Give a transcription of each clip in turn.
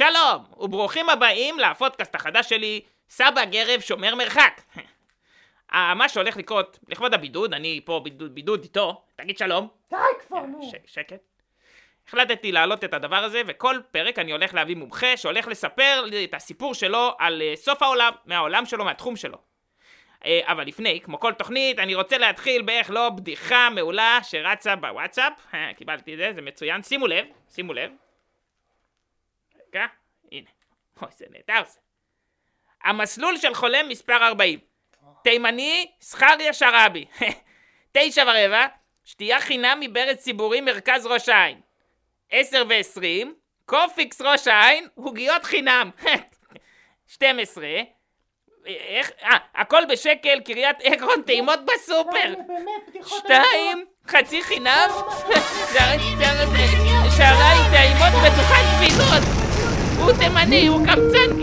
שלום, וברוכים הבאים לפודקאסט החדש שלי, סבא גרב שומר מרחק. אה, מה שהולך לקרות, לכבוד הבידוד, אני פה בידוד, בידוד איתו, תגיד שלום. די כבר, נו. ש- שקט. החלטתי להעלות את הדבר הזה, וכל פרק אני הולך להביא מומחה שהולך לספר את הסיפור שלו על אה, סוף העולם, מהעולם שלו, מהתחום שלו. אה, אבל לפני, כמו כל תוכנית, אני רוצה להתחיל באיך לא בדיחה מעולה שרצה בוואטסאפ. קיבלתי את זה, זה מצוין. שימו לב, שימו לב. הנה. אוי, זה נהדר זה. המסלול של חולם מספר 40. תימני, זכריה שרעבי. תשע ורבע, שתייה חינם מברז ציבורי מרכז ראש העין. עשר ועשרים, קופיקס ראש העין, עוגיות חינם. 12, איך, אה, הכל בשקל, קריית עקרון, טעימות בסופר. שתיים, חצי חינם, שערי טעימות בדוכן גבינות. הוא תימני, הוא קמצן.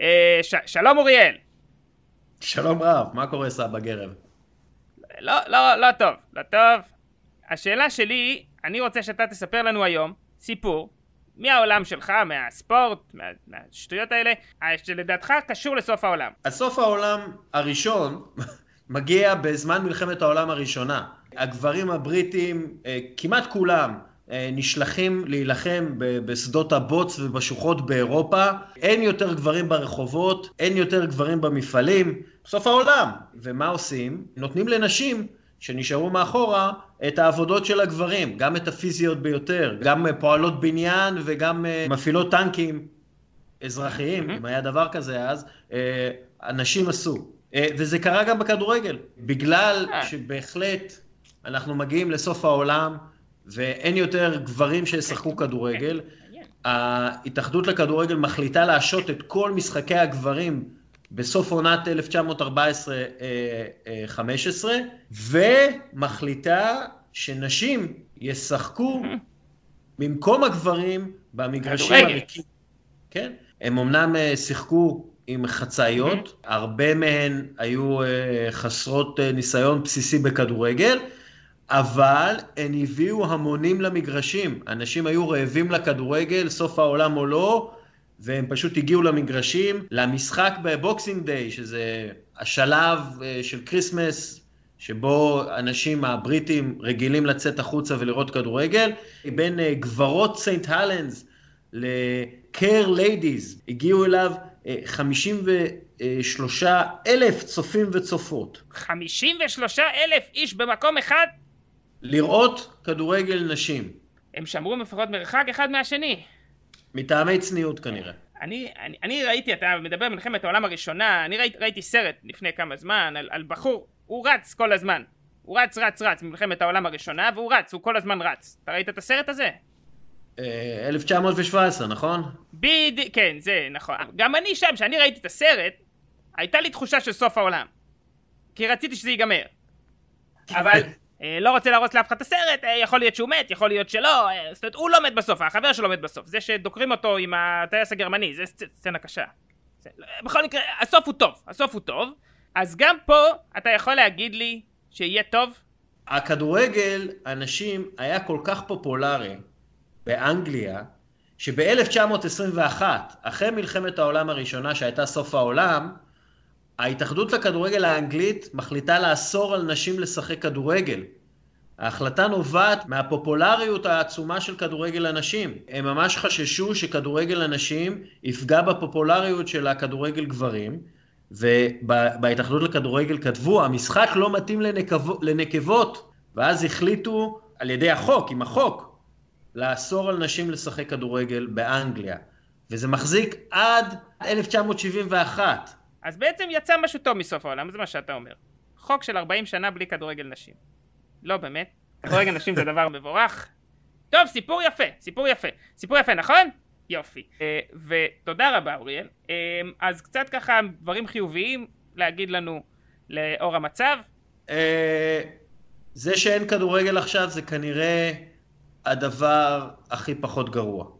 אה, ש- שלום אוריאל. שלום רב, מה קורה סבא גרב? לא, לא, לא טוב, לא טוב. השאלה שלי, אני רוצה שאתה תספר לנו היום סיפור מהעולם שלך, מהספורט, מה, מהשטויות האלה, אה, שלדעתך קשור לסוף העולם. אז סוף העולם הראשון מגיע בזמן מלחמת העולם הראשונה. הגברים הבריטים, אה, כמעט כולם, אה, נשלחים להילחם בשדות הבוץ ובשוחות באירופה. אין יותר גברים ברחובות, אין יותר גברים במפעלים. סוף העולם. ומה עושים? נותנים לנשים שנשארו מאחורה את העבודות של הגברים, גם את הפיזיות ביותר, גם אה, פועלות בניין וגם אה, מפעילות טנקים. אזרחיים, אם היה דבר כזה אז, אה, אנשים עשו. אה, וזה קרה גם בכדורגל, בגלל אה. שבהחלט אנחנו מגיעים לסוף העולם, ואין יותר גברים שישחקו כדורגל. מעניין. ההתאחדות לכדורגל מחליטה להשעות את כל משחקי הגברים בסוף עונת 1914-15, ומחליטה שנשים ישחקו במקום הגברים במגרשים. הריקים. כן. הם אמנם אה, שיחקו עם חצאיות, הרבה מהן היו אה, חסרות אה, ניסיון בסיסי בכדורגל, אבל הן הביאו המונים למגרשים. אנשים היו רעבים לכדורגל, סוף העולם או לא, והם פשוט הגיעו למגרשים, למשחק ב Boxing Day, שזה השלב אה, של כריסמס, שבו אנשים הבריטים רגילים לצאת החוצה ולראות כדורגל. בין אה, גברות סנט הלנס ל Kerr Ladies, הגיעו אליו אה, 53 אלף צופים וצופות. 53 אלף איש במקום אחד, לראות כדורגל נשים, הם שמרו לפחות מרחק אחד מהשני. מטעמי צניעות כנראה. אני, אני, אני ראיתי, אתה מדבר מלחמת העולם הראשונה, אני ראיתי, ראיתי סרט לפני כמה זמן על, על בחור, הוא רץ כל הזמן. הוא רץ, רץ, רץ ממלחמת העולם הראשונה, והוא רץ, הוא כל הזמן רץ. אתה ראית את הסרט הזה? אה, 1917, נכון? בדיוק, כן, זה נכון. גם אני שם, כשאני ראיתי את הסרט, הייתה לי תחושה של סוף העולם. כי רציתי שזה ייגמר. אבל אה, לא רוצה להרוס לאף אחד את הסרט, אה, יכול להיות שהוא מת, יכול להיות שלא, אה, זאת אומרת, הוא לא מת בסוף, החבר שלו מת בסוף. זה שדוקרים אותו עם הטייס הגרמני, זה סצ- סצנה קשה. זה, בכל מקרה, הסוף הוא טוב, הסוף הוא טוב. אז גם פה, אתה יכול להגיד לי שיהיה טוב? הכדורגל, הנשים, היה כל כך פופולרי באנגליה, שב-1921, אחרי מלחמת העולם הראשונה שהייתה סוף העולם, ההתאחדות לכדורגל האנגלית מחליטה לאסור על נשים לשחק כדורגל. ההחלטה נובעת מהפופולריות העצומה של כדורגל הנשים. הם ממש חששו שכדורגל הנשים יפגע בפופולריות של הכדורגל גברים, ובהתאחדות לכדורגל כתבו, המשחק לא מתאים לנקב... לנקבות, ואז החליטו על ידי החוק, עם החוק, לאסור על נשים לשחק כדורגל באנגליה. וזה מחזיק עד 1971. אז בעצם יצא משהו טוב מסוף העולם, זה מה שאתה אומר. חוק של 40 שנה בלי כדורגל נשים. לא באמת, כדורגל נשים זה דבר מבורך. טוב, סיפור יפה, סיפור יפה. סיפור יפה, נכון? יופי. אה, ותודה רבה, אוריאל. אה, אז קצת ככה דברים חיוביים להגיד לנו לאור המצב. אה, זה שאין כדורגל עכשיו זה כנראה הדבר הכי פחות גרוע.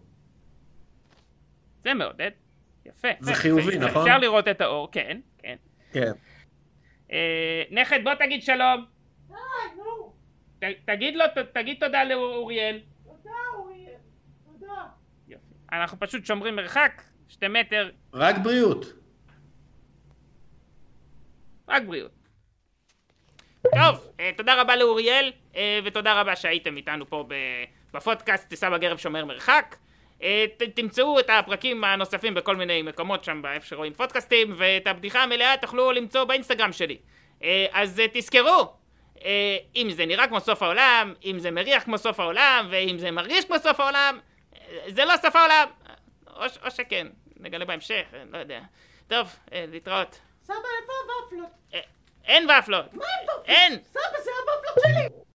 זה מעודד. יפה. זה חיובי. נכון? אפשר לראות את האור, כן, כן. כן. אה, נכד, בוא תגיד שלום. תגיד לו, תגיד תודה לאוריאל. תודה, אוריאל. אנחנו פשוט שומרים מרחק, שתי מטר, רק בריאות. רק בריאות. טוב, אה, תודה רבה לאוריאל, אה, ותודה רבה שהייתם איתנו פה ב- בפודקאסט טיסה בגרב שומר מרחק. אה, ת- תמצאו את הפרקים הנוספים בכל מיני מקומות שם באיפה שרואים פודקאסטים, ואת הבדיחה המלאה תוכלו למצוא באינסטגרם שלי. אה, אז אה, תזכרו, אם זה נראה כמו סוף העולם, אם זה מריח כמו סוף העולם, ואם זה מרגיש כמו סוף העולם, זה לא סוף העולם. או, או שכן, נגלה בהמשך, לא יודע. טוב, להתראות. סבא, איפה הוואפלות? אין ופלות! מה אין וואפלות? אין! סבא, זה הוואפלות שלי!